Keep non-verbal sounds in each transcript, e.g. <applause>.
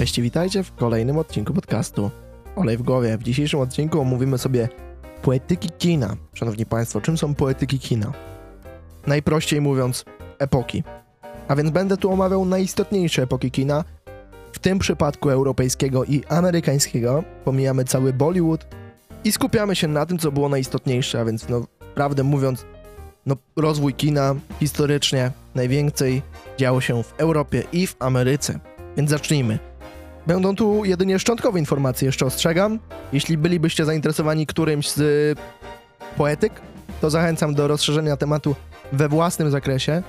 Cześć witajcie w kolejnym odcinku podcastu Olej w głowie. W dzisiejszym odcinku omówimy sobie poetyki kina. Szanowni Państwo, czym są poetyki kina? Najprościej mówiąc, epoki. A więc będę tu omawiał najistotniejsze epoki kina, w tym przypadku europejskiego i amerykańskiego. Pomijamy cały Bollywood i skupiamy się na tym, co było najistotniejsze, a więc, no, prawdę mówiąc, no, rozwój kina historycznie najwięcej działo się w Europie i w Ameryce. Więc zacznijmy. Będą tu jedynie szczątkowe informacje, jeszcze ostrzegam. Jeśli bylibyście zainteresowani którymś z poetyk, to zachęcam do rozszerzenia tematu we własnym zakresie.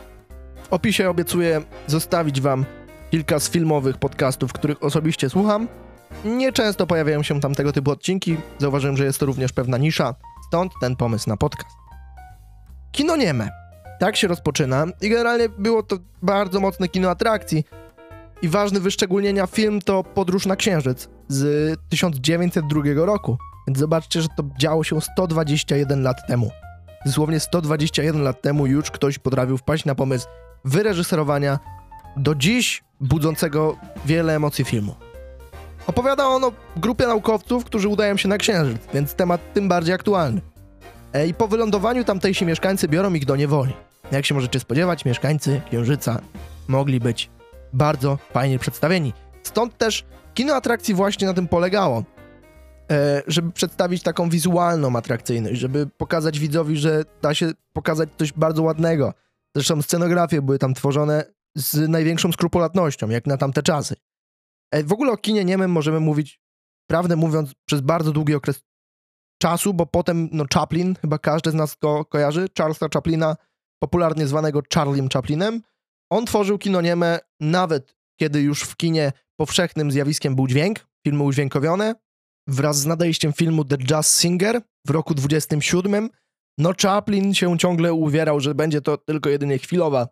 W opisie obiecuję zostawić wam kilka z filmowych podcastów, których osobiście słucham. Nieczęsto pojawiają się tam tego typu odcinki. Zauważyłem, że jest to również pewna nisza, stąd ten pomysł na podcast. Kino nieme. Tak się rozpoczyna i generalnie było to bardzo mocne kino atrakcji, i ważny wyszczególnienia film to Podróż na Księżyc z 1902 roku. Więc zobaczcie, że to działo się 121 lat temu. Dosłownie 121 lat temu już ktoś potrafił wpaść na pomysł wyreżyserowania do dziś budzącego wiele emocji filmu. Opowiada on o grupie naukowców, którzy udają się na Księżyc, więc temat tym bardziej aktualny. E, I po wylądowaniu tamtejsi mieszkańcy biorą ich do niewoli. Jak się możecie spodziewać, mieszkańcy Księżyca mogli być bardzo fajnie przedstawieni. Stąd też kino atrakcji właśnie na tym polegało. E, żeby przedstawić taką wizualną atrakcyjność, żeby pokazać widzowi, że da się pokazać coś bardzo ładnego. Zresztą scenografie były tam tworzone z największą skrupulatnością, jak na tamte czasy. E, w ogóle o kinie niemym możemy mówić, prawdę mówiąc, przez bardzo długi okres czasu, bo potem no, Chaplin, chyba każdy z nas go kojarzy, Charlesa Chaplina, popularnie zwanego Charliem Chaplinem, on tworzył kino nieme nawet kiedy już w kinie powszechnym zjawiskiem był dźwięk, filmy udźwiękowione. Wraz z nadejściem filmu The Jazz Singer w roku 27, no Chaplin się ciągle uwierał, że będzie to tylko jedynie chwilowa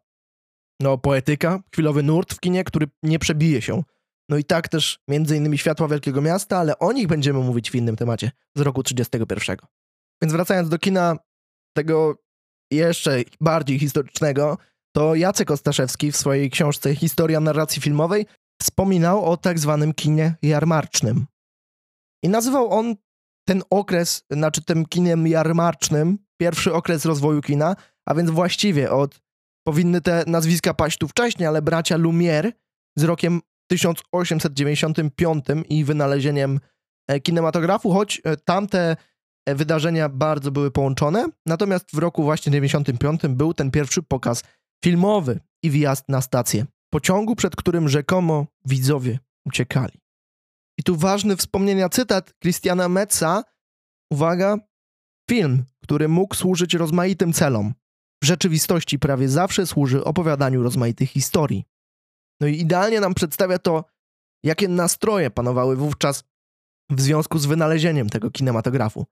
no, poetyka, chwilowy nurt w kinie, który nie przebije się. No i tak też między innymi Światła Wielkiego Miasta, ale o nich będziemy mówić w innym temacie z roku 31. Więc wracając do kina tego jeszcze bardziej historycznego, to Jacek Ostaszewski w swojej książce Historia narracji filmowej wspominał o tak zwanym kinie jarmarcznym. I nazywał on ten okres, znaczy tym kinem jarmarcznym, pierwszy okres rozwoju kina, a więc właściwie od, powinny te nazwiska paść tu wcześniej, ale bracia Lumière z rokiem 1895 i wynalezieniem e, kinematografu, choć e, tamte e, wydarzenia bardzo były połączone. Natomiast w roku właśnie 95 był ten pierwszy pokaz filmowy i wjazd na stację pociągu, przed którym rzekomo widzowie uciekali. I tu ważny wspomnienia cytat Christiana Metza. Uwaga, film, który mógł służyć rozmaitym celom, w rzeczywistości prawie zawsze służy opowiadaniu rozmaitych historii. No i idealnie nam przedstawia to, jakie nastroje panowały wówczas w związku z wynalezieniem tego kinematografu.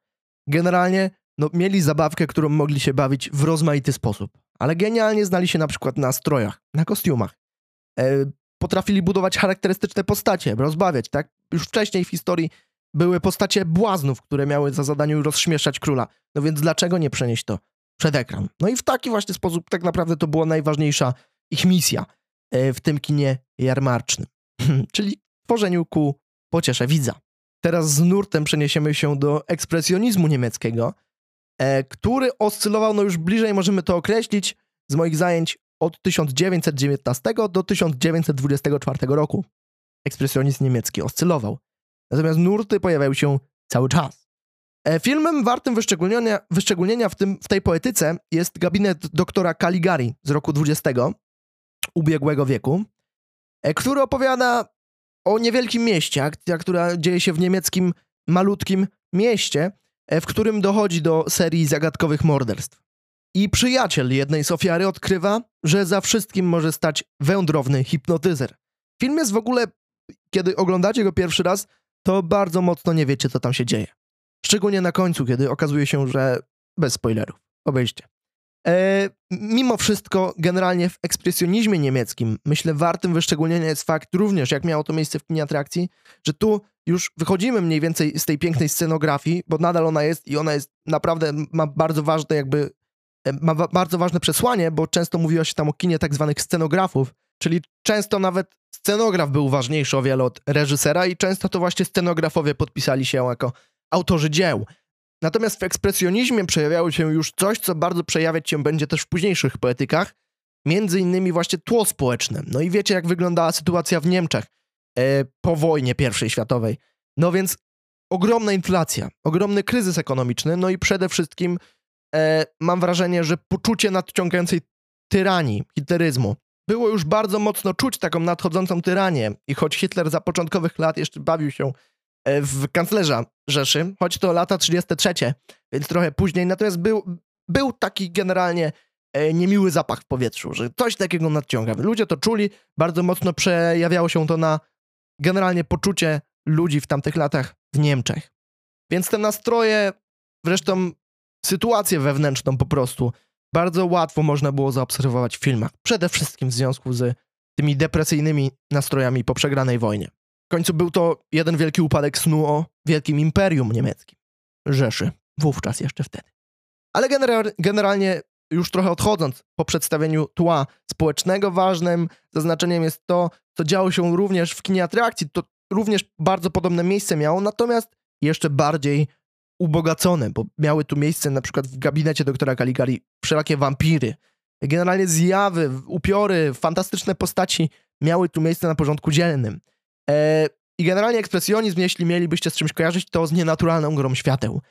Generalnie no, mieli zabawkę, którą mogli się bawić w rozmaity sposób ale genialnie znali się na przykład na strojach, na kostiumach. E, potrafili budować charakterystyczne postacie, rozbawiać, tak? Już wcześniej w historii były postacie błaznów, które miały za zadanie rozśmieszać króla. No więc dlaczego nie przenieść to przed ekran? No i w taki właśnie sposób tak naprawdę to była najważniejsza ich misja e, w tym kinie jarmarcznym, czyli tworzeniu ku pociesze widza. Teraz z nurtem przeniesiemy się do ekspresjonizmu niemieckiego, który oscylował, no już bliżej możemy to określić, z moich zajęć od 1919 do 1924 roku. Ekspresjonizm niemiecki oscylował. Natomiast nurty pojawiają się cały czas. E, filmem wartym wyszczególnienia, wyszczególnienia w, tym, w tej poetyce jest gabinet doktora Caligari z roku 20 ubiegłego wieku, e, który opowiada o niewielkim mieście, akcja, która dzieje się w niemieckim malutkim mieście, E, w którym dochodzi do serii zagadkowych morderstw. I przyjaciel jednej z ofiary odkrywa, że za wszystkim może stać wędrowny hipnotyzer. Film jest w ogóle, kiedy oglądacie go pierwszy raz, to bardzo mocno nie wiecie, co tam się dzieje. Szczególnie na końcu, kiedy okazuje się, że bez spoilerów. Obejście. E, mimo wszystko, generalnie w ekspresjonizmie niemieckim, myślę, wartym wyszczególnienia jest fakt również, jak miało to miejsce w kinie atrakcji, że tu już wychodzimy mniej więcej z tej pięknej scenografii, bo nadal ona jest i ona jest naprawdę, ma bardzo ważne jakby, e, ma bardzo ważne przesłanie, bo często mówiło się tam o kinie tak zwanych scenografów, czyli często nawet scenograf był ważniejszy o wiele od reżysera i często to właśnie scenografowie podpisali się jako autorzy dzieł. Natomiast w ekspresjonizmie przejawiało się już coś, co bardzo przejawiać się będzie też w późniejszych poetykach, między innymi właśnie tło społeczne. No i wiecie, jak wyglądała sytuacja w Niemczech e, po wojnie I światowej. No więc ogromna inflacja, ogromny kryzys ekonomiczny, no i przede wszystkim e, mam wrażenie, że poczucie nadciągającej tyranii, hitleryzmu. Było już bardzo mocno czuć taką nadchodzącą tyranię i choć Hitler za początkowych lat jeszcze bawił się w kanclerza Rzeszy, choć to lata 33, więc trochę później, natomiast był, był taki generalnie e, niemiły zapach w powietrzu, że coś takiego nadciąga. Ludzie to czuli, bardzo mocno przejawiało się to na generalnie poczucie ludzi w tamtych latach w Niemczech. Więc te nastroje, zresztą sytuację wewnętrzną po prostu, bardzo łatwo można było zaobserwować w filmach. Przede wszystkim w związku z tymi depresyjnymi nastrojami po przegranej wojnie. W końcu był to jeden wielki upadek snu o wielkim imperium niemieckim. Rzeszy, wówczas jeszcze wtedy. Ale generalnie, już trochę odchodząc po przedstawieniu tła społecznego, ważnym zaznaczeniem jest to, co działo się również w kinie atrakcji. To również bardzo podobne miejsce miało, natomiast jeszcze bardziej ubogacone, bo miały tu miejsce na przykład w gabinecie doktora Caligari wszelakie wampiry, generalnie zjawy, upiory, fantastyczne postaci miały tu miejsce na porządku dzielnym. E, I generalnie ekspresjonizm, jeśli mielibyście z czymś kojarzyć, to z nienaturalną grą świateł.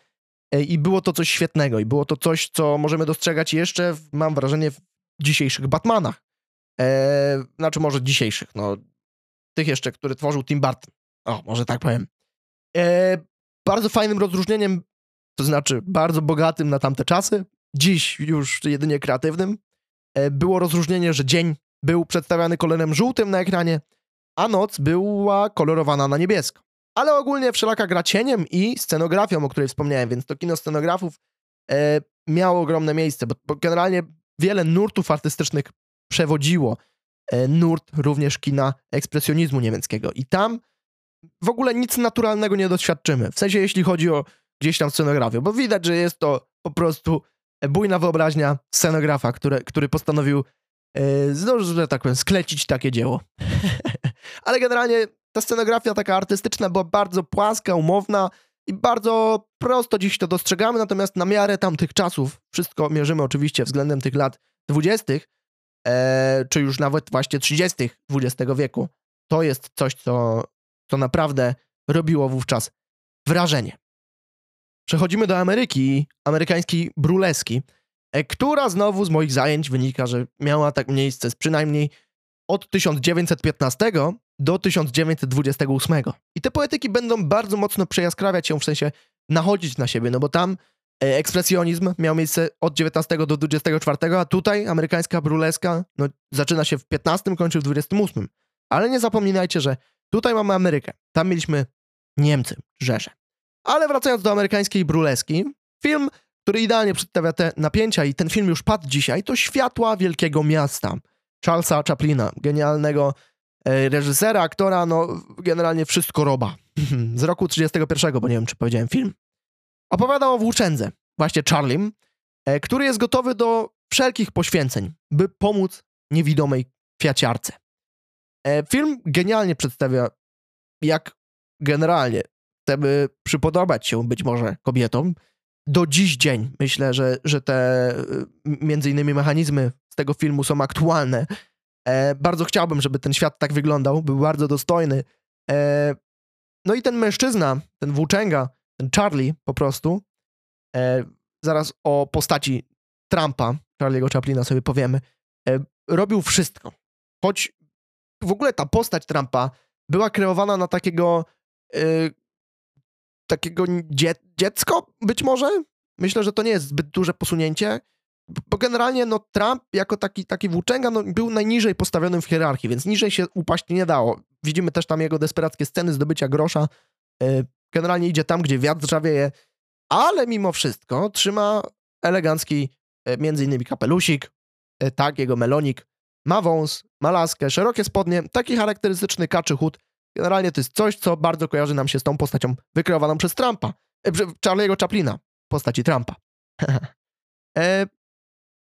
E, I było to coś świetnego, i było to coś, co możemy dostrzegać jeszcze, mam wrażenie, w dzisiejszych Batmanach. E, znaczy, może dzisiejszych, no, tych jeszcze, który tworzył Tim Burton. O, może tak powiem. E, bardzo fajnym rozróżnieniem, to znaczy bardzo bogatym na tamte czasy, dziś już jedynie kreatywnym, e, było rozróżnienie, że dzień był przedstawiany kolorem żółtym na ekranie, a noc była kolorowana na niebiesko. Ale ogólnie wszelaka gra cieniem i scenografią, o której wspomniałem, więc to kino scenografów e, miało ogromne miejsce, bo, bo, generalnie wiele nurtów artystycznych przewodziło e, nurt również kina ekspresjonizmu niemieckiego. I tam w ogóle nic naturalnego nie doświadczymy. W sensie, jeśli chodzi o gdzieś tam scenografię, bo widać, że jest to po prostu bujna wyobraźnia scenografa, który, który postanowił, e, że tak powiem, sklecić takie dzieło. <laughs> Ale generalnie ta scenografia taka artystyczna była bardzo płaska, umowna i bardzo prosto dziś to dostrzegamy, natomiast na miarę tamtych czasów, wszystko mierzymy oczywiście względem tych lat dwudziestych, e, czy już nawet właśnie trzydziestych XX wieku, to jest coś, co to naprawdę robiło wówczas wrażenie. Przechodzimy do Ameryki, amerykańskiej bruleski, e, która znowu z moich zajęć wynika, że miała tak miejsce z przynajmniej od 1915 do 1928. I te poetyki będą bardzo mocno przejaskrawiać się, w sensie nachodzić na siebie, no bo tam e, ekspresjonizm miał miejsce od 19 do 24, a tutaj amerykańska bruleska no, zaczyna się w 15, kończy w 28. Ale nie zapominajcie, że Tutaj mamy Amerykę. Tam mieliśmy Niemcy, Rzesze. Ale wracając do amerykańskiej bruleski, film, który idealnie przedstawia te napięcia i ten film już padł dzisiaj, to Światła Wielkiego Miasta Charlesa Chaplina, genialnego reżysera, aktora, no generalnie wszystko roba. <laughs> Z roku 31, bo nie wiem, czy powiedziałem film. Opowiada o włóczędze, właśnie Charlim, e, który jest gotowy do wszelkich poświęceń, by pomóc niewidomej kwiaciarce. E, film genialnie przedstawia, jak generalnie chcemy przypodobać się być może kobietom. Do dziś dzień myślę, że, że te między innymi mechanizmy z tego filmu są aktualne. E, bardzo chciałbym, żeby ten świat tak wyglądał, był bardzo dostojny. E, no i ten mężczyzna, ten włóczęga, ten Charlie po prostu, e, zaraz o postaci Trumpa, Charlie'ego Chaplina sobie powiemy, e, robił wszystko. Choć w ogóle ta postać Trumpa była kreowana na takiego yy, takiego dzie dziecko być może? Myślę, że to nie jest zbyt duże posunięcie, bo generalnie no, Trump jako taki, taki włóczęga no, był najniżej postawionym w hierarchii, więc niżej się upaść nie dało. Widzimy też tam jego desperackie sceny zdobycia grosza. Yy, generalnie idzie tam, gdzie wiatr żawieje, ale mimo wszystko trzyma elegancki yy, między innymi kapelusik, yy, tak, jego melonik, ma wąs, ma laskę, szerokie spodnie, taki charakterystyczny kaczy chód. Generalnie to jest coś, co bardzo kojarzy nam się z tą postacią wykreowaną przez Trumpa. E, Charlie'ego Chaplina, postaci Trumpa. <laughs> e,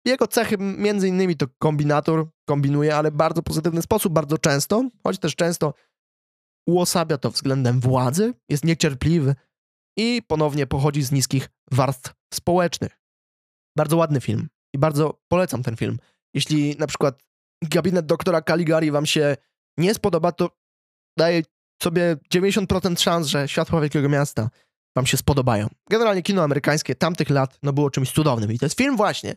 jego cechy między innymi to kombinator, kombinuje, ale w bardzo pozytywny sposób, bardzo często, choć też często uosabia to względem władzy, jest niecierpliwy i ponownie pochodzi z niskich warstw społecznych. Bardzo ładny film i bardzo polecam ten film. Jeśli na przykład gabinet doktora Caligari wam się nie spodoba, to daję sobie 90% szans, że Światła Wielkiego Miasta wam się spodobają. Generalnie kino amerykańskie tamtych lat no było czymś cudownym i to jest film właśnie,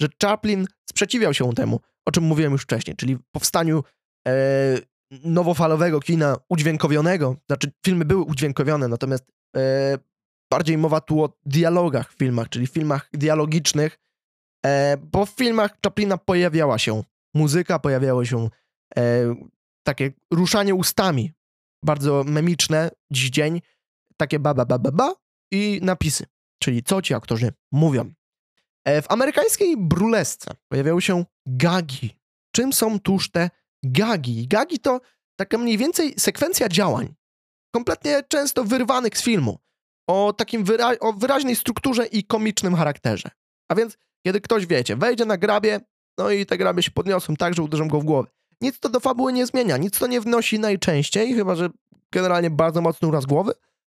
że Chaplin sprzeciwiał się temu, o czym mówiłem już wcześniej, czyli powstaniu e, nowofalowego kina udźwiękowionego, znaczy filmy były udźwiękowione, natomiast e, bardziej mowa tu o dialogach w filmach, czyli filmach dialogicznych, e, bo w filmach Chaplina pojawiała się muzyka, pojawiało się e, takie ruszanie ustami, bardzo memiczne dziś dzień, takie ba, ba, ba, ba, ba i napisy, czyli co ci aktorzy mówią. E, w amerykańskiej brulesce pojawiały się gagi. Czym są tuż te gagi? Gagi to taka mniej więcej sekwencja działań, kompletnie często wyrwanych z filmu, o takim wyra o wyraźnej strukturze i komicznym charakterze. A więc, kiedy ktoś, wiecie, wejdzie na grabie, no i te grabie się podniosą tak, że uderzą go w głowę. Nic to do fabuły nie zmienia, nic to nie wnosi najczęściej, chyba że generalnie bardzo mocny uraz głowy,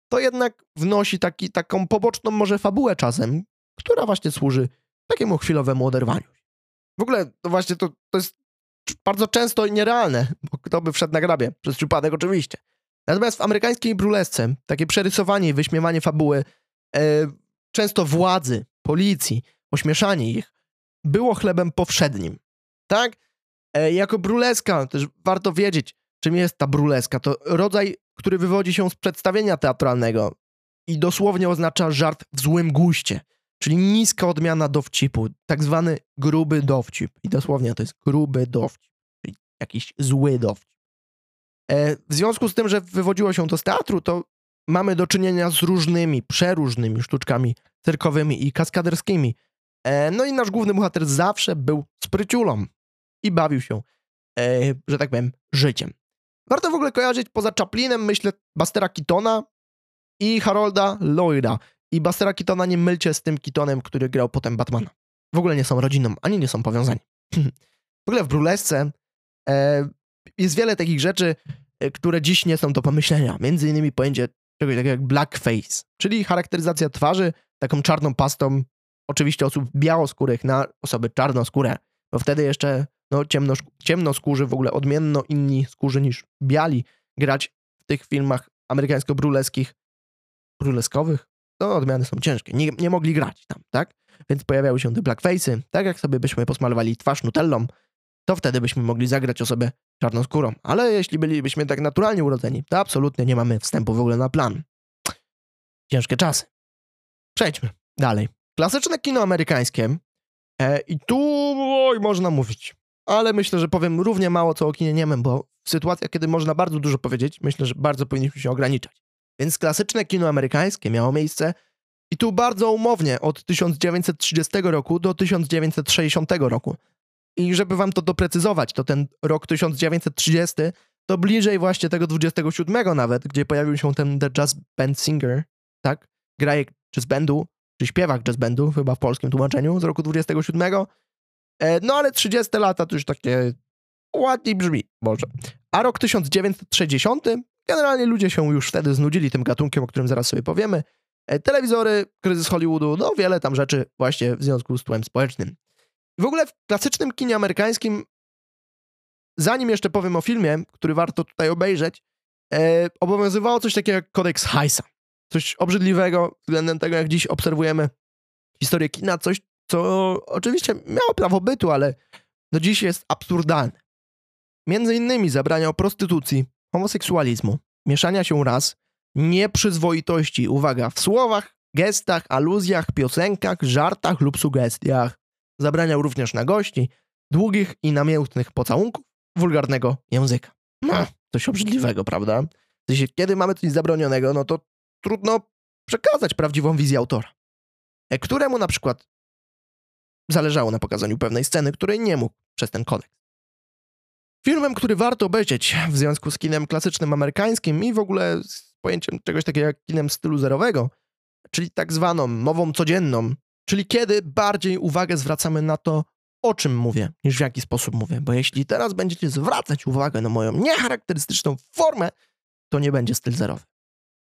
to jednak wnosi taki, taką poboczną może fabułę czasem, która właśnie służy takiemu chwilowemu oderwaniu. W ogóle to właśnie to, to jest bardzo często nierealne, bo kto by wszedł na grabie? Przez przypadek oczywiście. Natomiast w amerykańskiej brulesce takie przerysowanie i wyśmiewanie fabuły, e, często władzy, policji, ośmieszanie ich, było chlebem powszednim. Tak? E, jako bruleska, też warto wiedzieć, czym jest ta bruleska. To rodzaj, który wywodzi się z przedstawienia teatralnego i dosłownie oznacza żart w złym guście, czyli niska odmiana dowcipu, tak zwany gruby dowcip. I dosłownie to jest gruby dowcip, czyli jakiś zły dowcip. E, w związku z tym, że wywodziło się to z teatru, to mamy do czynienia z różnymi, przeróżnymi sztuczkami cyrkowymi i kaskaderskimi. E, no i nasz główny bohater zawsze był spryciulą i bawił się, e, że tak powiem, życiem. Warto w ogóle kojarzyć poza Chaplinem, myślę, Bastera Keatona i Harolda Lloyda. I Bastera Keatona nie mylcie z tym Keatonem, który grał potem Batmana. W ogóle nie są rodziną, ani nie są powiązani. <laughs> w ogóle w Brulesce e, jest wiele takich rzeczy, e, które dziś nie są do pomyślenia. Między innymi pojęcie czegoś takiego jak blackface, czyli charakteryzacja twarzy taką czarną pastą, oczywiście osób białoskórych na osoby czarnoskóre, bo wtedy jeszcze no, ciemno, ciemnoskórzy, w ogóle odmienno inni skórzy niż biali, grać w tych filmach amerykańsko-bruleskich, bruleskowych, no odmiany są ciężkie, nie, nie mogli grać tam, tak? Więc pojawiały się te blackface'y, tak jak sobie byśmy posmalowali twarz nutellą, to wtedy byśmy mogli zagrać osobę czarnoskórą. Ale jeśli bylibyśmy tak naturalnie urodzeni, to absolutnie nie mamy wstępu w ogóle na plan. Ciężkie czasy. Przejdźmy dalej. Klasyczne kino amerykańskie. E, I tu oj, można mówić. Ale myślę, że powiem równie mało co o kinie niemym, bo w sytuacjach, kiedy można bardzo dużo powiedzieć, myślę, że bardzo powinniśmy się ograniczać. Więc klasyczne kino amerykańskie miało miejsce i tu bardzo umownie od 1930 roku do 1960 roku. I żeby wam to doprecyzować, to ten rok 1930 to bliżej właśnie tego 27 nawet, gdzie pojawił się ten The Jazz Band Singer, tak? Grajek jazz bandu, czy śpiewak jazz bandu, chyba w polskim tłumaczeniu, z roku 27. E, no ale 30 lata to już takie ładniej brzmi, może. A rok 1960, generalnie ludzie się już wtedy znudzili tym gatunkiem, o którym zaraz sobie powiemy. E, telewizory, kryzys Hollywoodu, no wiele tam rzeczy właśnie w związku z tłem społecznym. W ogóle w klasycznym kinie amerykańskim, zanim jeszcze powiem o filmie, który warto tutaj obejrzeć, e, obowiązywało coś takiego jak kodeks Heisa. Coś obrzydliwego względem tego, jak dziś obserwujemy historię kina, coś, co oczywiście miało prawo bytu, ale do dziś jest absurdalne. Między innymi zabraniał prostytucji, homoseksualizmu, mieszania się raz, nieprzyzwoitości, uwaga, w słowach, gestach, aluzjach, piosenkach, żartach lub sugestiach. Zabraniał również na gości, długich i namiętnych pocałunków, wulgarnego języka. No, coś obrzydliwego, prawda? Kiedy mamy coś zabronionego, no to trudno przekazać prawdziwą wizję autora, e, któremu na przykład zależało na pokazaniu pewnej sceny, której nie mógł przez ten kodeks. Filmem, który warto obejrzeć w związku z kinem klasycznym amerykańskim i w ogóle z pojęciem czegoś takiego jak kinem stylu zerowego, czyli tak zwaną mową codzienną, czyli kiedy bardziej uwagę zwracamy na to, o czym mówię, niż w jaki sposób mówię, bo jeśli teraz będziecie zwracać uwagę na moją niecharakterystyczną formę, to nie będzie styl zerowy.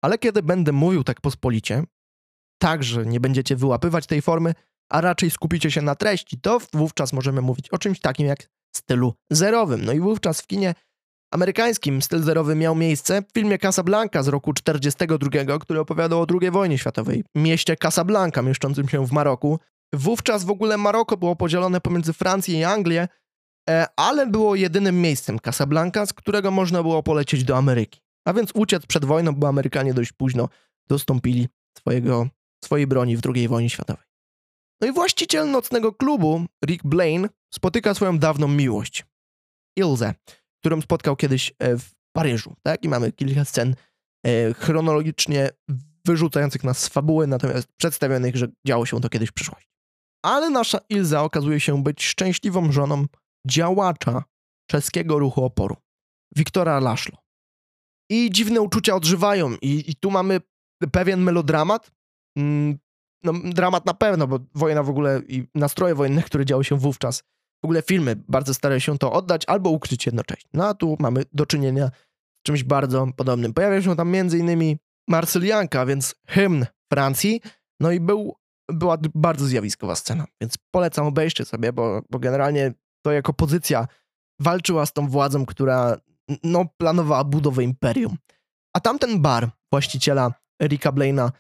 Ale kiedy będę mówił tak pospolicie, tak, że nie będziecie wyłapywać tej formy, a raczej skupicie się na treści, to wówczas możemy mówić o czymś takim jak stylu zerowym. No i wówczas w kinie amerykańskim styl zerowy miał miejsce w filmie Casablanca z roku 1942, który opowiadał o II wojnie światowej, mieście Casablanca mieszczącym się w Maroku. Wówczas w ogóle Maroko było podzielone pomiędzy Francję i Anglię, e, ale było jedynym miejscem Casablanca, z którego można było polecieć do Ameryki. A więc uciec przed wojną, bo Amerykanie dość późno dostąpili swojego, swojej broni w II wojnie światowej. No i właściciel nocnego klubu, Rick Blaine, spotyka swoją dawną miłość, Ilze, którą spotkał kiedyś e, w Paryżu. Tak? I mamy kilka scen e, chronologicznie wyrzucających nas z fabuły, natomiast przedstawionych, że działo się to kiedyś w przyszłości. Ale nasza Ilza okazuje się być szczęśliwą żoną działacza czeskiego ruchu oporu, Wiktora Laszlo. I dziwne uczucia odżywają, i, i tu mamy pewien melodramat. Mm, no, dramat na pewno, bo wojna w ogóle i nastroje wojenne, które działy się wówczas, w ogóle filmy bardzo starają się to oddać albo ukryć jednocześnie. No a tu mamy do czynienia z czymś bardzo podobnym. Pojawia się tam innymi Marsylianka, więc hymn Francji, no i był, była bardzo zjawiskowa scena, więc polecam obejrzcie sobie, bo, bo generalnie to jako pozycja walczyła z tą władzą, która no, planowała budowę imperium. A tamten bar właściciela Ricka Blaina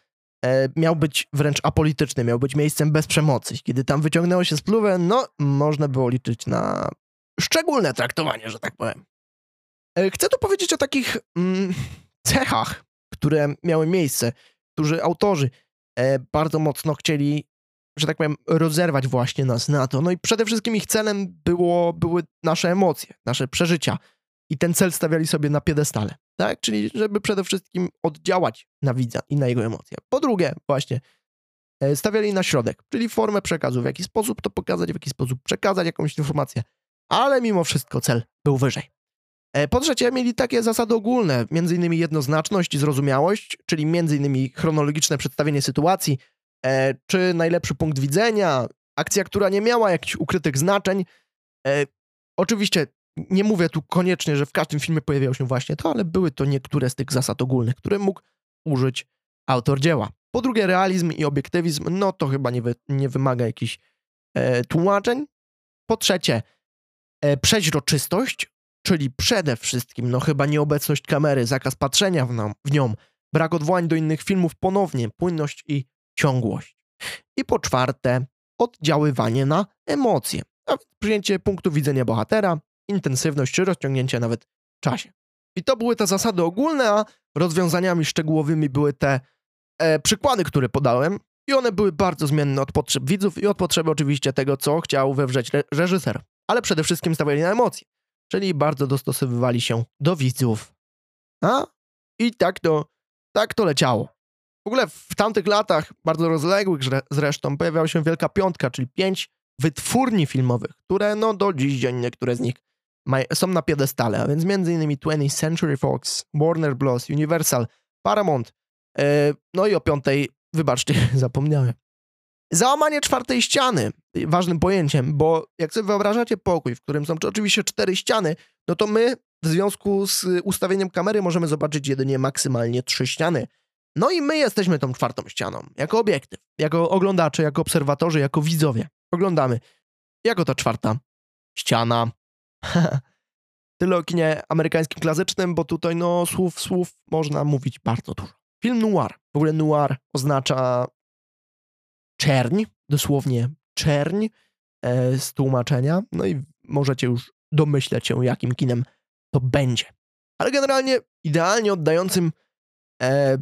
miał być wręcz apolityczny, miał być miejscem bez przemocy. Kiedy tam wyciągnęło się spluwę, no, można było liczyć na szczególne traktowanie, że tak powiem. E, chcę tu powiedzieć o takich mm, cechach, które miały miejsce, którzy autorzy e, bardzo mocno chcieli, że tak powiem, rozerwać właśnie nas na to. No i przede wszystkim ich celem było, były nasze emocje, nasze przeżycia, i ten cel stawiali sobie na piedestale, tak? Czyli żeby przede wszystkim oddziałać na widza i na jego emocje. Po drugie, właśnie e, stawiali na środek, czyli formę przekazu, w jaki sposób to pokazać, w jaki sposób przekazać jakąś informację, ale mimo wszystko cel był wyżej. E, po trzecie, mieli takie zasady ogólne, innymi jednoznaczność i zrozumiałość, czyli innymi chronologiczne przedstawienie sytuacji, e, czy najlepszy punkt widzenia, akcja, która nie miała jakichś ukrytych znaczeń. Oczywiście nie mówię tu koniecznie, że w każdym filmie pojawiało się właśnie to, ale były to niektóre z tych zasad ogólnych, które mógł użyć autor dzieła. Po drugie, realizm i obiektywizm, no to chyba nie, wy, nie wymaga jakichś e, tłumaczeń. Po trzecie, e, przeźroczystość, czyli przede wszystkim, no chyba nieobecność kamery, zakaz patrzenia w, nam, w nią, brak odwołań do innych filmów ponownie, płynność i ciągłość. I po czwarte, oddziaływanie na emocje, a przyjęcie punktu widzenia bohatera, intensywność czy rozciągnięcie nawet czasie. I to były te zasady ogólne, a rozwiązaniami szczegółowymi były te e, przykłady, które podałem. I one były bardzo zmienne od potrzeb widzów i od potrzeby oczywiście tego, co chciał wewrzeć re reżyser. Ale przede wszystkim stawiali na emocje, czyli bardzo dostosowywali się do widzów. A? I tak to, tak to leciało. W ogóle w tamtych latach, bardzo rozległych zresztą, pojawiała się Wielka Piątka, czyli pięć wytwórni filmowych, które no do dziś dzień niektóre z nich są na piedestale, a więc m.in. 20th Century Fox, Warner Bros., Universal, Paramount, e, no i o piątej, wybaczcie, <laughs> zapomniałem. Załamanie czwartej ściany, ważnym pojęciem, bo jak sobie wyobrażacie pokój, w którym są oczywiście cztery ściany, no to my w związku z ustawieniem kamery możemy zobaczyć jedynie maksymalnie trzy ściany. No i my jesteśmy tą czwartą ścianą, jako obiektyw, jako oglądacze, jako obserwatorzy, jako widzowie. Oglądamy jako ta czwarta ściana <laughs> Tyle o kinie amerykańskim klasycznym, bo tutaj no słów, słów można mówić bardzo dużo. Film noir. W ogóle noir oznacza czerń, dosłownie czerń e, z tłumaczenia. No i możecie już domyśleć się, jakim kinem to będzie. Ale generalnie idealnie oddającym e,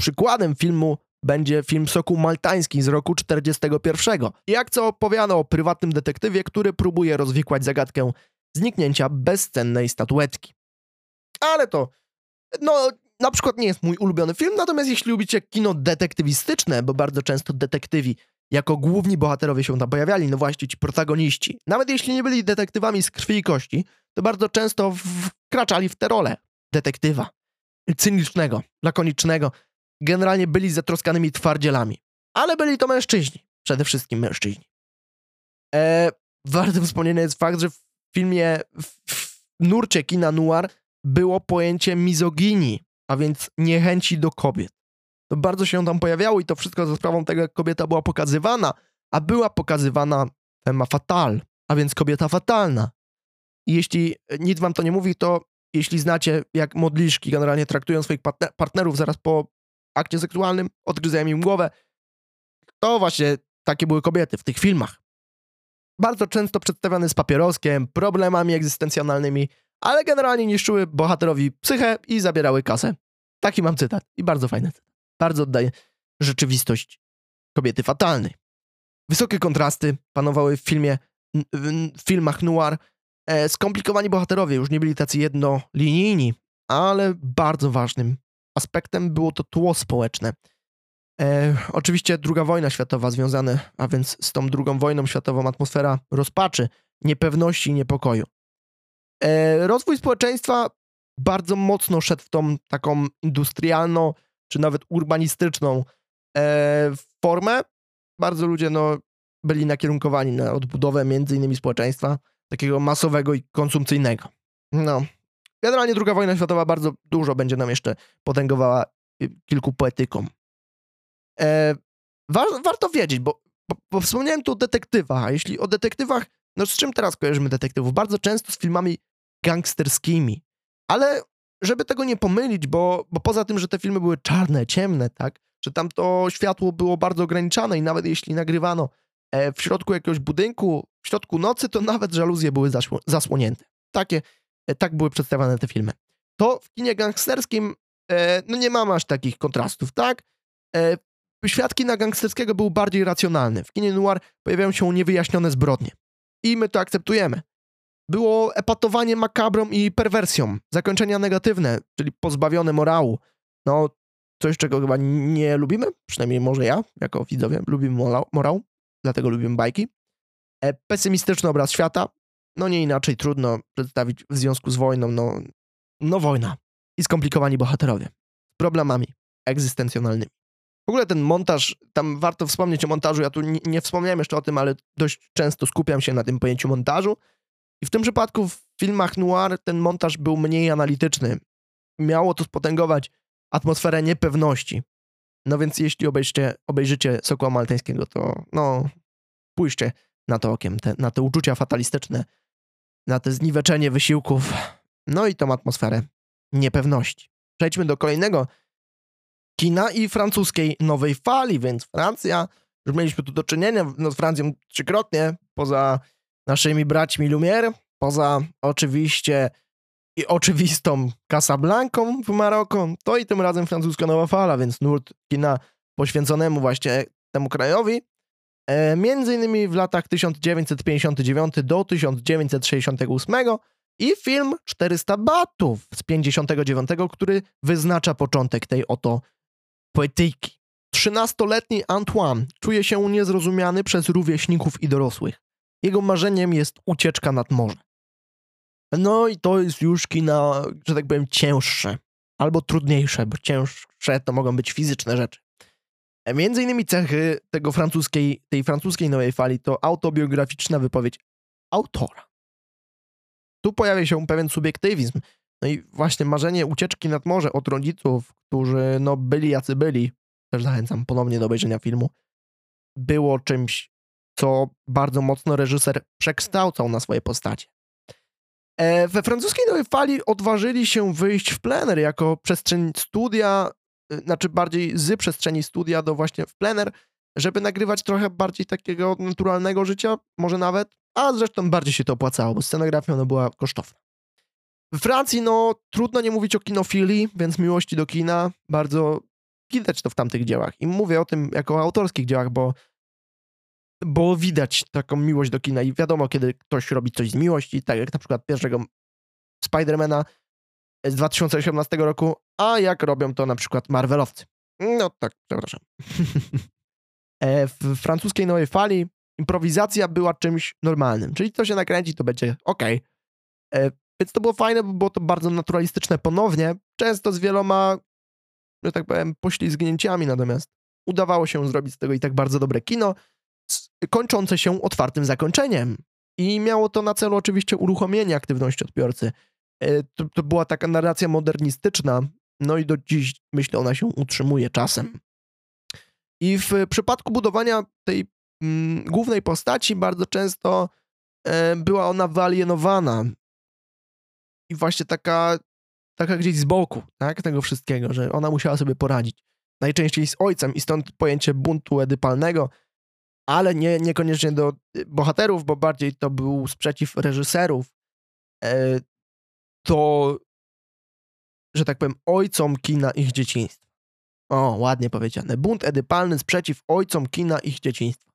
przykładem filmu będzie film Sokół Maltański z roku 41. Jak co opowiada o prywatnym detektywie, który próbuje rozwikłać zagadkę zniknięcia bezcennej statuetki. Ale to, no, na przykład nie jest mój ulubiony film, natomiast jeśli lubicie kino detektywistyczne, bo bardzo często detektywi jako główni bohaterowie się tam pojawiali, no właśnie ci protagoniści, nawet jeśli nie byli detektywami z krwi i kości, to bardzo często wkraczali w tę rolę detektywa. Cynicznego, lakonicznego. Generalnie byli zatroskanymi twardzielami. Ale byli to mężczyźni. Przede wszystkim mężczyźni. E, warty wspomnienia jest fakt, że filmie, w nurcie kina noir było pojęcie mizoginii, a więc niechęci do kobiet. To bardzo się tam pojawiało i to wszystko za sprawą tego, jak kobieta była pokazywana, a była pokazywana femme fatale, a więc kobieta fatalna. I jeśli nic wam to nie mówi, to jeśli znacie, jak modliszki generalnie traktują swoich partnerów zaraz po akcie seksualnym, odgryzają im głowę, to właśnie takie były kobiety w tych filmach. Bardzo często przedstawiane z papieroskiem, problemami egzystencjonalnymi, ale generalnie niszczyły bohaterowi psychę i zabierały kasę. Taki mam cytat i bardzo fajny cytat. Bardzo oddaje rzeczywistość kobiety fatalnej. Wysokie kontrasty panowały w filmie, w filmach noir. E, skomplikowani bohaterowie już nie byli tacy jednolinijni, ale bardzo ważnym aspektem było to tło społeczne. E, oczywiście druga wojna światowa związana, a więc z tą drugą wojną światową atmosfera rozpaczy, niepewności i niepokoju. E, rozwój społeczeństwa bardzo mocno szedł w tą taką industrialną, czy nawet urbanistyczną e, formę. Bardzo ludzie no, byli nakierunkowani na odbudowę między innymi społeczeństwa, takiego masowego i konsumpcyjnego. No. Generalnie druga wojna światowa bardzo dużo będzie nam jeszcze potęgowała y, kilku poetykom. E, wa warto wiedzieć, bo, bo, bo wspomniałem tu o detektywach, a jeśli o detektywach, no z czym teraz kojarzymy detektywów? Bardzo często z filmami gangsterskimi, ale żeby tego nie pomylić, bo, bo poza tym, że te filmy były czarne, ciemne, tak, że tam to światło było bardzo ograniczane i nawet jeśli nagrywano e, w środku jakiegoś budynku, w środku nocy, to nawet żaluzje były zasłonięte. Takie, e, tak były przedstawiane te filmy. To w kinie gangsterskim no nie mamy aż takich kontrastów, tak? Świat kina gangsterskiego był bardziej racjonalny. W kinie noir pojawiają się niewyjaśnione zbrodnie. I my to akceptujemy. Było epatowanie makabrą i perwersją, zakończenia negatywne, czyli pozbawione morału. No, coś, czego chyba nie lubimy, przynajmniej może ja, jako widzowie, lubimy morał, dlatego lubimy bajki. E, pesymistyczny obraz świata, no nie inaczej trudno przedstawić w związku z wojną, no, no wojna i skomplikowani bohaterowie z problemami egzystencjonalnymi. W ogóle ten montaż, tam warto wspomnieć o montażu, ja tu nie, nie wspomniałem jeszcze o tym, ale dość często skupiam się na tym pojęciu montażu. I w tym przypadku w filmach noir ten montaż był mniej analityczny. Miało to spotęgować atmosferę niepewności. No więc jeśli obejrzycie, obejrzycie Sokoła Maltańskiego, to no, pójrzcie na to okiem, te, na te uczucia fatalistyczne, na te zniweczenie wysiłków, no i tą atmosferę niepewności. Przejdźmy do kolejnego kina i francuskiej nowej fali, więc Francja, już mieliśmy tu do czynienia no, z Francją trzykrotnie, poza naszymi braćmi Lumière, poza oczywiście i oczywistą Casablanką w Maroko, to i tym razem francuska nowa fala, więc nurt kina poświęconemu właśnie temu krajowi. E, między innymi w latach 1959 do 1968 i film 400 batów z 59, który wyznacza początek tej oto poetyki. Trzynastoletni Antoine czuje się niezrozumiany przez rówieśników i dorosłych. Jego marzeniem jest ucieczka nad morze. No i to jest już kina, że tak powiem, cięższe albo trudniejsze, bo cięższe to mogą być fizyczne rzeczy. E, między innymi cechy tego francuskiej, tej francuskiej nowej fali to autobiograficzna wypowiedź autora. Tu pojawia się pewien subiektywizm. No i właśnie marzenie ucieczki nad morze od rodziców, którzy no byli jacy byli, też zachęcam ponownie do obejrzenia filmu, było czymś, co bardzo mocno reżyser przekształcał na swoje postacie. E, we francuskiej nowej fali odważyli się wyjść w plener jako przestrzeń studia, y, znaczy bardziej z przestrzeni studia do właśnie w plener, żeby nagrywać trochę bardziej takiego naturalnego życia, może nawet, a zresztą bardziej się to opłacało, bo scenografia ona była kosztowna. W Francji, no, trudno nie mówić o kinofilii, więc miłości do kina bardzo widać to w tamtych dziełach. I mówię o tym jako o autorskich dziełach, bo bo widać taką miłość do kina i wiadomo, kiedy ktoś robi coś z miłości, tak jak na przykład pierwszego Spidermana z 2018 roku, a jak robią to na przykład Marvelowcy. No tak, przepraszam. <laughs> E, w francuskiej nowej fali improwizacja była czymś normalnym, czyli to się nakręci, to będzie ok. Więc to było fajne, bo było to bardzo naturalistyczne ponownie, często z wieloma, że tak powiem, poślizgnięciami, natomiast udawało się zrobić z tego i tak bardzo dobre kino, kończące się otwartym zakończeniem. I miało to na celu oczywiście uruchomienie aktywności odbiorcy. E, to, to była taka narracja modernistyczna, no i do dziś, myślę, ona się utrzymuje czasem. I w przypadku budowania tej mm, głównej postaci bardzo często e, była ona wyalienowana. I właśnie taka, taka gdzieś z boku, tak, tego wszystkiego, że ona musiała sobie poradzić. Najczęściej z ojcem i stąd pojęcie buntu edypalnego, ale nie, niekoniecznie do y, bohaterów, bo bardziej to był sprzeciw reżyserów. E, to, że tak powiem, ojcom kina ich dzieciństwa. O, ładnie powiedziane. Bunt edypalny sprzeciw ojcom kina ich dzieciństwa.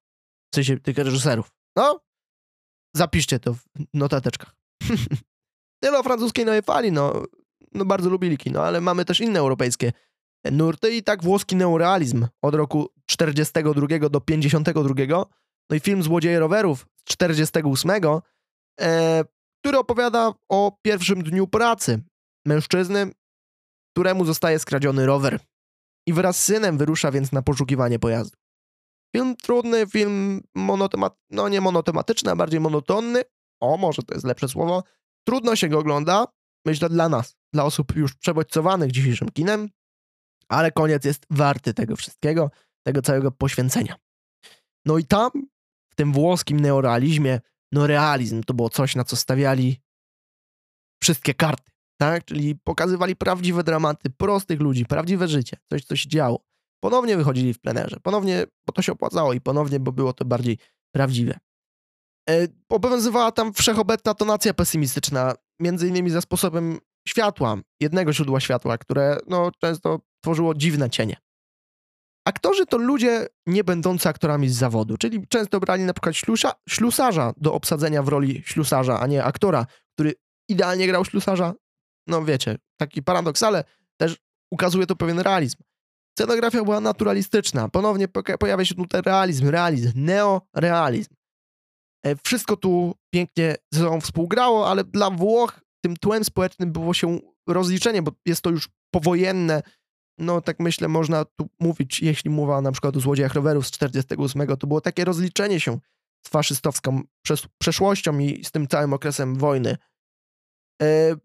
W sensie tych reżyserów. No, zapiszcie to w notateczkach. <laughs> Tyle o francuskiej nowej fali, no, no bardzo lubili kino, ale mamy też inne europejskie nurty i tak włoski neorealizm od roku 42 do 52, no i film Złodzieje rowerów z 48, e, który opowiada o pierwszym dniu pracy mężczyzny, któremu zostaje skradziony rower i wraz z synem wyrusza więc na poszukiwanie pojazdu. Film trudny, film monotematyczny, no nie monotematyczny, a bardziej monotonny. O, może to jest lepsze słowo. Trudno się go ogląda, myślę dla nas, dla osób już przebodźcowanych dzisiejszym kinem, ale koniec jest warty tego wszystkiego, tego całego poświęcenia. No i tam, w tym włoskim neorealizmie, no realizm to było coś, na co stawiali wszystkie karty, tak? Czyli pokazywali prawdziwe dramaty prostych ludzi, prawdziwe życie, coś, co się działo. Ponownie wychodzili w plenerze, ponownie, bo to się opłacało i ponownie, bo było to bardziej prawdziwe. E, obowiązywała tam wszechobecna tonacja pesymistyczna, między innymi za sposobem światła, jednego źródła światła, które no, często tworzyło dziwne cienie. Aktorzy to ludzie nie będący aktorami z zawodu, czyli często brali na przykład ślusa, ślusarza do obsadzenia w roli ślusarza, a nie aktora, który idealnie grał ślusarza. No wiecie, taki paradoks, ale też ukazuje to pewien realizm. Scenografia była naturalistyczna. Ponownie pojawia się tutaj realizm, realizm, neorealizm. E, wszystko tu pięknie ze sobą współgrało, ale dla Włoch tym tłem społecznym było się rozliczenie, bo jest to już powojenne, no tak myślę, można tu mówić, jeśli mowa na przykład o złodziejach rowerów z 48, to było takie rozliczenie się z faszystowską przeszłością i z tym całym okresem wojny. E,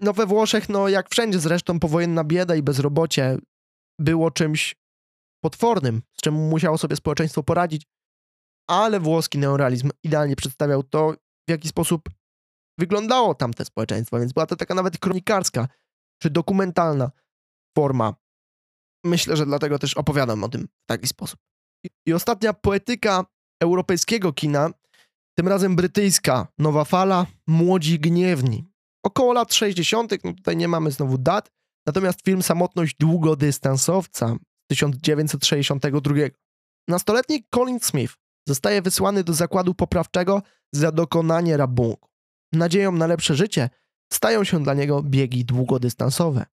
no we Włoszech, no jak wszędzie zresztą, powojenna bieda i bezrobocie było czymś potwornym, z czym musiało sobie społeczeństwo poradzić, ale włoski neorealizm idealnie przedstawiał to, w jaki sposób wyglądało tamte społeczeństwo, więc była to taka nawet kronikarska czy dokumentalna forma. Myślę, że dlatego też opowiadam o tym w taki sposób. I ostatnia poetyka europejskiego kina, tym razem brytyjska, nowa fala, młodzi gniewni. Około lat 60., no tutaj nie mamy znowu dat, natomiast film Samotność długodystansowca z 1962. Nastoletni Colin Smith zostaje wysłany do zakładu poprawczego za dokonanie rabunku nadzieją na lepsze życie stają się dla niego biegi długodystansowe.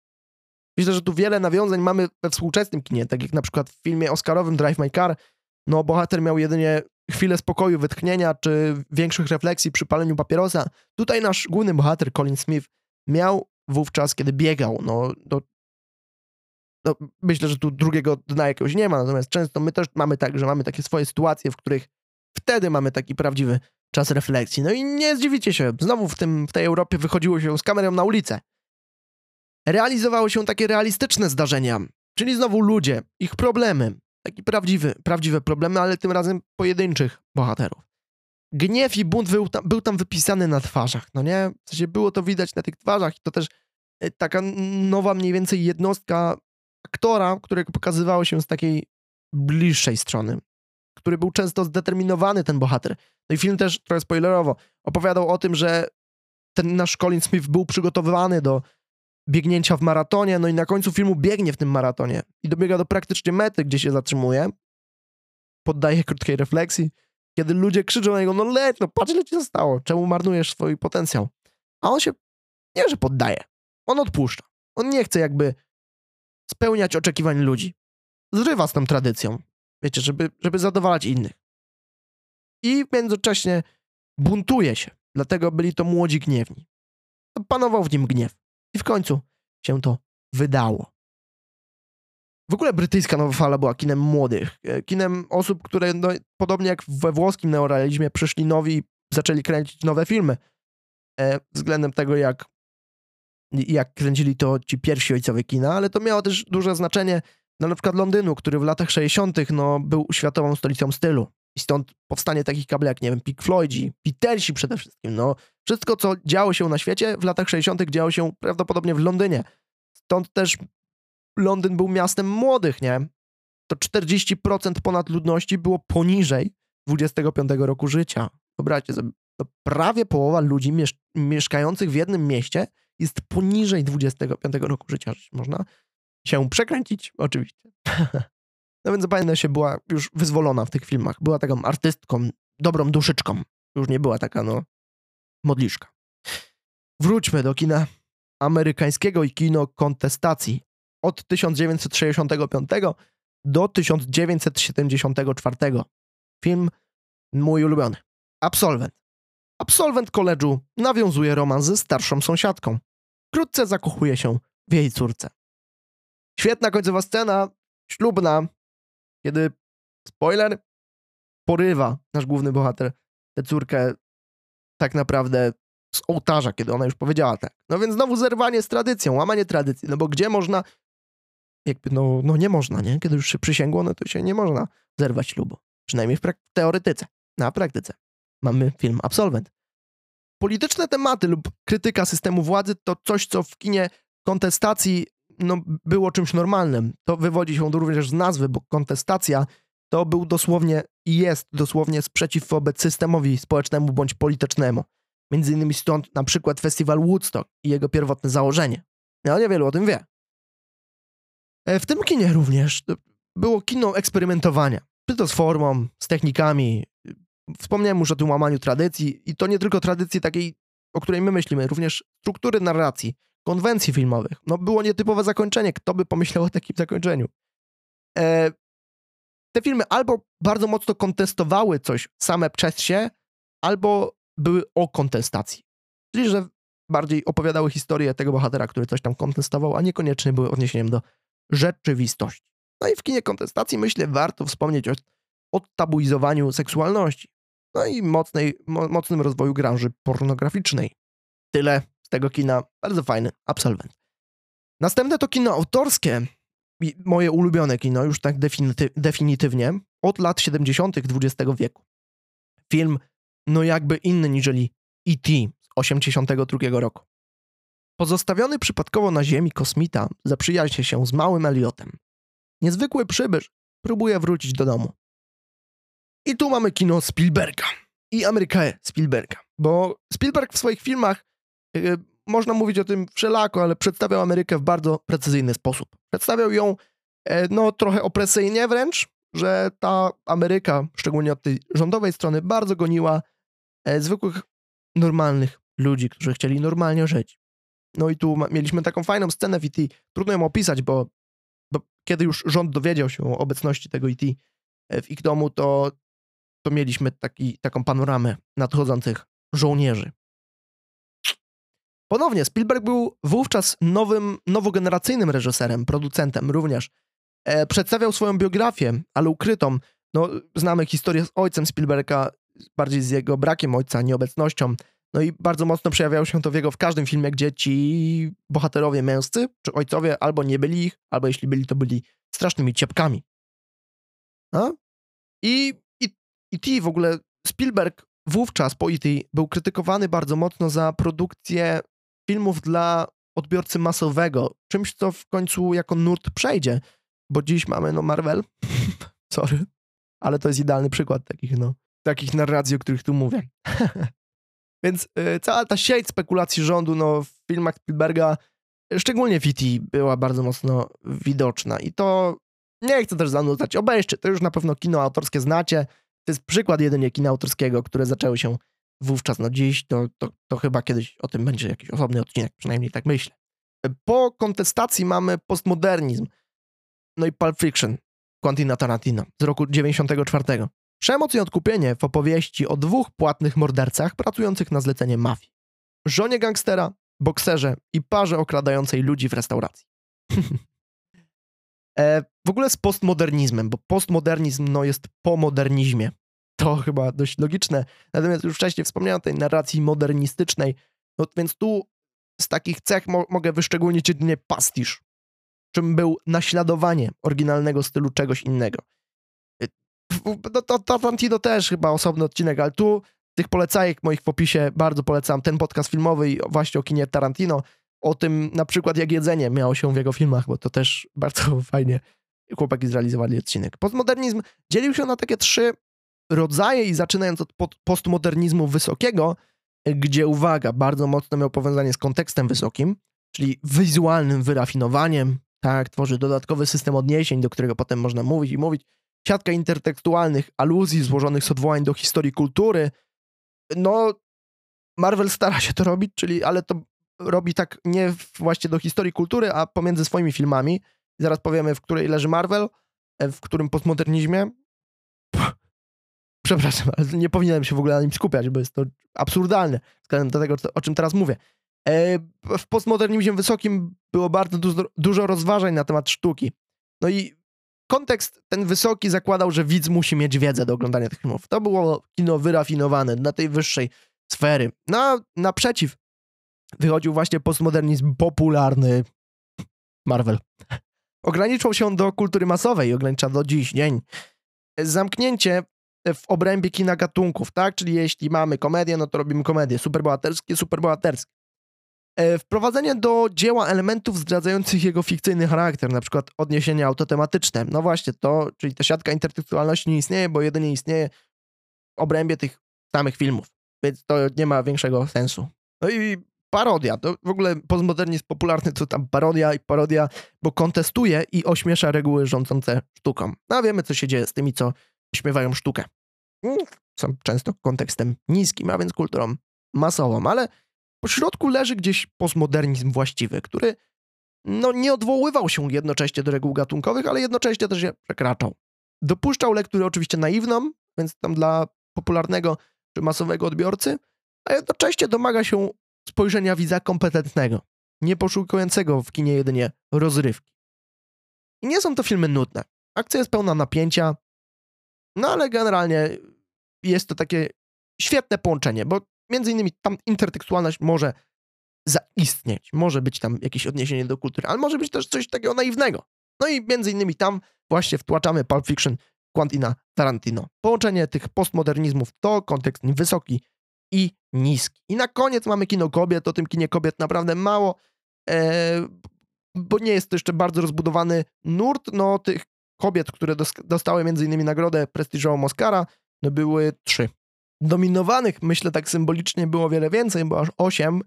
Myślę, że tu wiele nawiązań mamy we współczesnym kinie, tak jak na przykład w filmie Oscarowym Drive My Car, no bohater miał jedynie chwilę spokoju, wytchnienia czy większych refleksji przy paleniu papierosa. Tutaj nasz główny bohater Colin Smith miał wówczas, kiedy biegał, no, no, myślę, że tu drugiego dna jakiegoś nie ma, natomiast często my też mamy tak, że mamy takie swoje sytuacje, w których wtedy mamy taki prawdziwy czas refleksji. No i nie zdziwicie się, znowu w, tym, w tej Europie wychodziło się z kamerą na ulicę. Realizowały się takie realistyczne zdarzenia, czyli znowu ludzie, ich problemy, takie prawdziwe, prawdziwe problemy, ale tym razem pojedynczych bohaterów. Gniew i bunt był tam, był tam wypisany na twarzach, no nie? W sensie było to widać na tych twarzach i to też e, taka nowa mniej więcej jednostka aktora, którego pokazywało się z takiej bliższej strony który był często zdeterminowany, ten bohater. No i film też, trochę spoilerowo, opowiadał o tym, że ten nasz Colin Smith był przygotowywany do biegnięcia w maratonie, no i na końcu filmu biegnie w tym maratonie i dobiega do praktycznie mety, gdzie się zatrzymuje, poddaje krótkiej refleksji, kiedy ludzie krzyczą na niego, no leć, no patrz, ile ci zostało, czemu marnujesz swój potencjał? A on się, nie, że poddaje, on odpuszcza. On nie chce jakby spełniać oczekiwań ludzi. Zrywa z tą tradycją. Wiecie, żeby, żeby zadowalać innych. I w międzyczasie buntuje się. Dlatego byli to młodzi gniewni. Panował w nim gniew. I w końcu się to wydało. W ogóle brytyjska nowa fala była kinem młodych. E, kinem osób, które no, podobnie jak we włoskim neorealizmie przyszli nowi zaczęli kręcić nowe filmy e, względem tego, jak, jak kręcili to ci pierwsi ojcowie kina, ale to miało też duże znaczenie na przykład Londynu, który w latach 60. No, był światową stolicą stylu. I stąd powstanie takich kabli jak, nie wiem, Pink Floydzi, Beatlesi przede wszystkim. No, wszystko, co działo się na świecie w latach 60., działo się prawdopodobnie w Londynie. Stąd też Londyn był miastem młodych, nie? To 40% ponad ludności było poniżej 25 roku życia. Wyobraźcie sobie, to prawie połowa ludzi miesz mieszkających w jednym mieście jest poniżej 25 roku życia. Można się przekręcić, oczywiście. <laughs> no więc zapewne się była już wyzwolona w tych filmach. Była taką artystką, dobrą duszyczką. Już nie była taka, no, modliszka. Wróćmy do kina amerykańskiego i kino kontestacji. Od 1965 do 1974. Film mój ulubiony. Absolwent. Absolwent koledżu nawiązuje romans ze starszą sąsiadką. Wkrótce zakochuje się w jej córce. Świetna końcowa scena, ślubna, kiedy, spoiler, porywa nasz główny bohater tę córkę tak naprawdę z ołtarza, kiedy ona już powiedziała tak. No więc znowu zerwanie z tradycją, łamanie tradycji, no bo gdzie można, jakby no, no nie można, nie? Kiedy już się przysięgło, no to się nie można zerwać ślubu. Przynajmniej w teoretyce. Na praktyce mamy film Absolwent. Polityczne tematy lub krytyka systemu władzy to coś, co w kinie kontestacji no, było czymś normalnym. To wywodzi się również z nazwy, bo kontestacja to był dosłownie i jest dosłownie sprzeciw wobec systemowi społecznemu bądź politycznemu. Między innymi stąd na przykład festiwal Woodstock i jego pierwotne założenie. No niewielu o tym wie. E, w tym kinie również było kino eksperymentowania. Czy to z formą, z technikami. Wspomniałem już o tym łamaniu tradycji i to nie tylko tradycji takiej, o której my myślimy, również struktury narracji, konwencji filmowych. No było nietypowe zakończenie. Kto by pomyślał o takim zakończeniu? E, te filmy albo bardzo mocno kontestowały coś same przez się, albo były o kontestacji. Czyli, że bardziej opowiadały historię tego bohatera, który coś tam kontestował, a niekoniecznie były odniesieniem do rzeczywistości. No i w kinie kontestacji, myślę, warto wspomnieć o odtabuizowaniu seksualności. No i mocnej, mo, mocnym rozwoju branży pornograficznej. Tyle z tego kina. Bardzo fajny absolwent. Następne to kino autorskie. Moje ulubione kino, już tak definity definitywnie, od lat 70. XX wieku. Film, no jakby inny niżeli E.T. z 82 roku. Pozostawiony przypadkowo na Ziemi kosmita zaprzyjaźnia się z małym Eliotem. Niezwykły przybysz próbuje wrócić do domu. I tu mamy kino Spielberga i Amerykę Spielberga, bo Spielberg w swoich filmach yy, można mówić o tym wszelako, ale przedstawiał Amerykę w bardzo precyzyjny sposób. Przedstawiał ją yy, no trochę opresyjnie wręcz, że ta Ameryka, szczególnie od tej rządowej strony, bardzo goniła yy, zwykłych, normalnych ludzi, którzy chcieli normalnie żyć. No i tu mieliśmy taką fajną scenę w E.T. Trudno ją opisać, bo, bo kiedy już rząd dowiedział się o obecności tego E.T. w ich domu, to, to mieliśmy taki, taką panoramę nadchodzących żołnierzy. Ponownie, Spielberg był wówczas nowym, nowogeneracyjnym reżyserem, producentem również. E, przedstawiał swoją biografię, ale ukrytą. No, znamy historię z ojcem Spielberga, bardziej z jego brakiem ojca, nieobecnością. No i bardzo mocno przejawiało się to w jego w każdym filmie, gdzie ci bohaterowie męscy, czy ojcowie, albo nie byli ich, albo jeśli byli, to byli strasznymi ciepkami. A? I, ti w ogóle Spielberg wówczas po E.T. był krytykowany bardzo mocno za produkcję filmów dla odbiorcy masowego, czymś, co w końcu jako nurt przejdzie, bo dziś mamy no Marvel, <laughs> sorry, ale to jest idealny przykład takich no, takich narracji, o których tu mówię. <laughs> Więc y, cała ta sieć spekulacji rządu no, w filmach Spielberga, szczególnie w E.T., była bardzo mocno widoczna. I to nie chcę też zanudzać. Obejrzcie, to już na pewno kino autorskie znacie. To jest przykład jedynie kina autorskiego, które zaczęły się wówczas. No dziś to, to, to chyba kiedyś o tym będzie jakiś osobny odcinek, przynajmniej tak myślę. Po kontestacji mamy postmodernizm. No i Pulp Fiction Quentina Tarantino z roku 94. Przemoc i odkupienie w opowieści o dwóch płatnych mordercach pracujących na zlecenie mafii. Żonie gangstera, bokserze i parze okradającej ludzi w restauracji. <laughs> e, w ogóle z postmodernizmem, bo postmodernizm no, jest po modernizmie. To chyba dość logiczne. Natomiast już wcześniej wspomniałem o tej narracji modernistycznej, no więc tu z takich cech mo mogę wyszczególnić jedynie pastisz, czym był naśladowanie oryginalnego stylu czegoś innego. No to Tarantino też chyba osobny odcinek, ale tu tych polecajek moich w opisie bardzo polecam. Ten podcast filmowy właśnie o kinie Tarantino, o tym na przykład jak jedzenie miało się w jego filmach, bo to też bardzo <laughs> fajnie chłopaki zrealizowali odcinek. Postmodernizm dzielił się na takie trzy rodzaje i zaczynając od postmodernizmu wysokiego, gdzie uwaga, bardzo mocno miał powiązanie z kontekstem wysokim, czyli wizualnym wyrafinowaniem, tak, tworzy dodatkowy system odniesień, do którego potem można mówić i mówić, siatka intertekstualnych aluzji złożonych z odwołań do historii kultury. No, Marvel stara się to robić, czyli, ale to robi tak nie właśnie do historii kultury, a pomiędzy swoimi filmami. Zaraz powiemy, w której leży Marvel, e, w którym postmodernizmie. <laughs> Przepraszam, ale nie powinienem się w ogóle na nim skupiać, bo jest to absurdalne względem do tego, o czym teraz mówię. E, w postmodernizmie wysokim było bardzo dużo, rozważań na temat sztuki. No i kontekst ten wysoki zakładał, że widz musi mieć wiedzę do oglądania tych filmów. To było kino wyrafinowane dla tej wyższej sfery. No, naprzeciw wychodził właśnie postmodernizm popularny Marvel. Ograniczał się do kultury masowej ogranicza do dziś dzień. Zamknięcie w obrębie kina gatunków, tak? Czyli jeśli mamy komedię, no to robimy komedię. Superbohaterskie, superbohaterskie. E, wprowadzenie do dzieła elementów zdradzających jego fikcyjny charakter, na przykład odniesienia autotematyczne. No właśnie, to, czyli ta siatka intertekstualności nie istnieje, bo jedynie istnieje w obrębie tych samych filmów, więc to nie ma większego sensu. No i parodia, to w ogóle postmodernizm popularny, co tam parodia i parodia, bo kontestuje i ośmiesza reguły rządzące sztuką. No a wiemy, co się dzieje z tymi, co śmiewają sztukę. Mm, są często kontekstem niskim, a więc kulturą masową, ale po środku leży gdzieś postmodernizm właściwy, który no, nie odwoływał się jednocześnie do reguł gatunkowych, ale jednocześnie też je przekraczał. Dopuszczał lekturę oczywiście naiwną, więc tam dla popularnego czy masowego odbiorcy, a jednocześnie domaga się spojrzenia widza kompetentnego, nie poszukującego w kinie jedynie rozrywki. I nie są to filmy nudne. Akcja jest pełna napięcia, no ale generalnie jest to takie świetne połączenie, bo między innymi tam intertekstualność może zaistnieć, może być tam jakieś odniesienie do kultury, ale może być też coś takiego naiwnego. No i między innymi tam właśnie wtłaczamy Pulp Fiction Quantina Tarantino. Połączenie tych postmodernizmów to kontekst wysoki i niski. I na koniec mamy kino kobiet, o tym kinie kobiet naprawdę mało, e, bo nie jest to jeszcze bardzo rozbudowany nurt, no tych kobiet, które dostały między innymi nagrodę prestiżową Oscara, no były trzy. Dominowanych, myślę tak symbolicznie, było wiele więcej, bo aż osiem,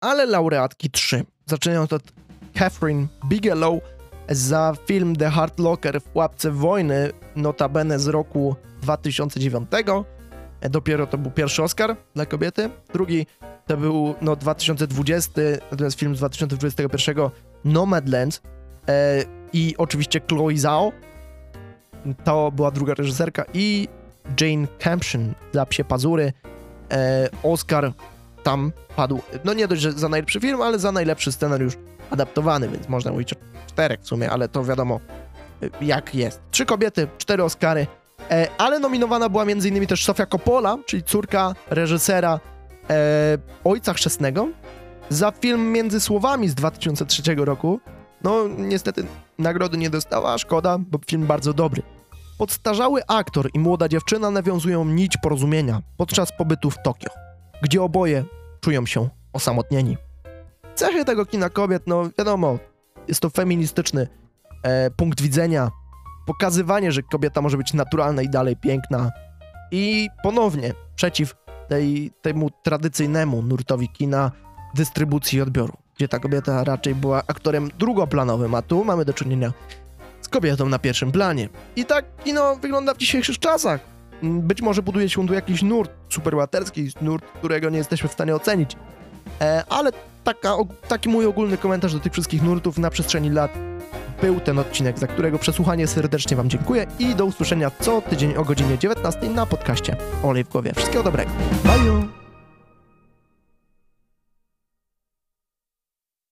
ale laureatki trzy. Zaczynając od Catherine Bigelow za film The Hard Locker w łapce wojny, notabene z roku 2009. E, dopiero to był pierwszy Oscar dla kobiety. Drugi to był no, 2020, natomiast film z 2021 Nomadland e, i oczywiście Chloe Zhao. To była druga reżyserka i Jane Campion za Psie Pazury. E, Oscar tam padł, no nie dość, że za najlepszy film, ale za najlepszy scenariusz adaptowany, więc można mówić o czterech w sumie, ale to wiadomo e, jak jest. Trzy kobiety, cztery Oscary, ale nominowana była m.in. też Sofia Coppola, czyli córka reżysera e, Ojca Chrzestnego, za film Między Słowami z 2003 roku. No niestety nagrody nie dostała, szkoda, bo film bardzo dobry. Podstarzały aktor i młoda dziewczyna nawiązują nić porozumienia podczas pobytu w Tokio, gdzie oboje czują się osamotnieni. Cechy tego kina kobiet, no wiadomo, jest to feministyczny e, punkt widzenia, pokazywanie, że kobieta może być naturalna i dalej piękna i ponownie przeciw tej, temu tradycyjnemu nurtowi kina dystrybucji i odbioru, gdzie ta kobieta raczej była aktorem drugoplanowym, a tu mamy do czynienia z kobietą na pierwszym planie. I tak kino wygląda w dzisiejszych czasach. Być może buduje się tu jakiś nurt superłaterski, nurt, którego nie jesteśmy w stanie ocenić. E, ale taka, taki mój ogólny komentarz do tych wszystkich nurtów na przestrzeni lat był ten odcinek, za którego przesłuchanie serdecznie Wam dziękuję i do usłyszenia co tydzień o godzinie 19 na podcaście Olej w głowie. Wszystkiego dobrego. Bye!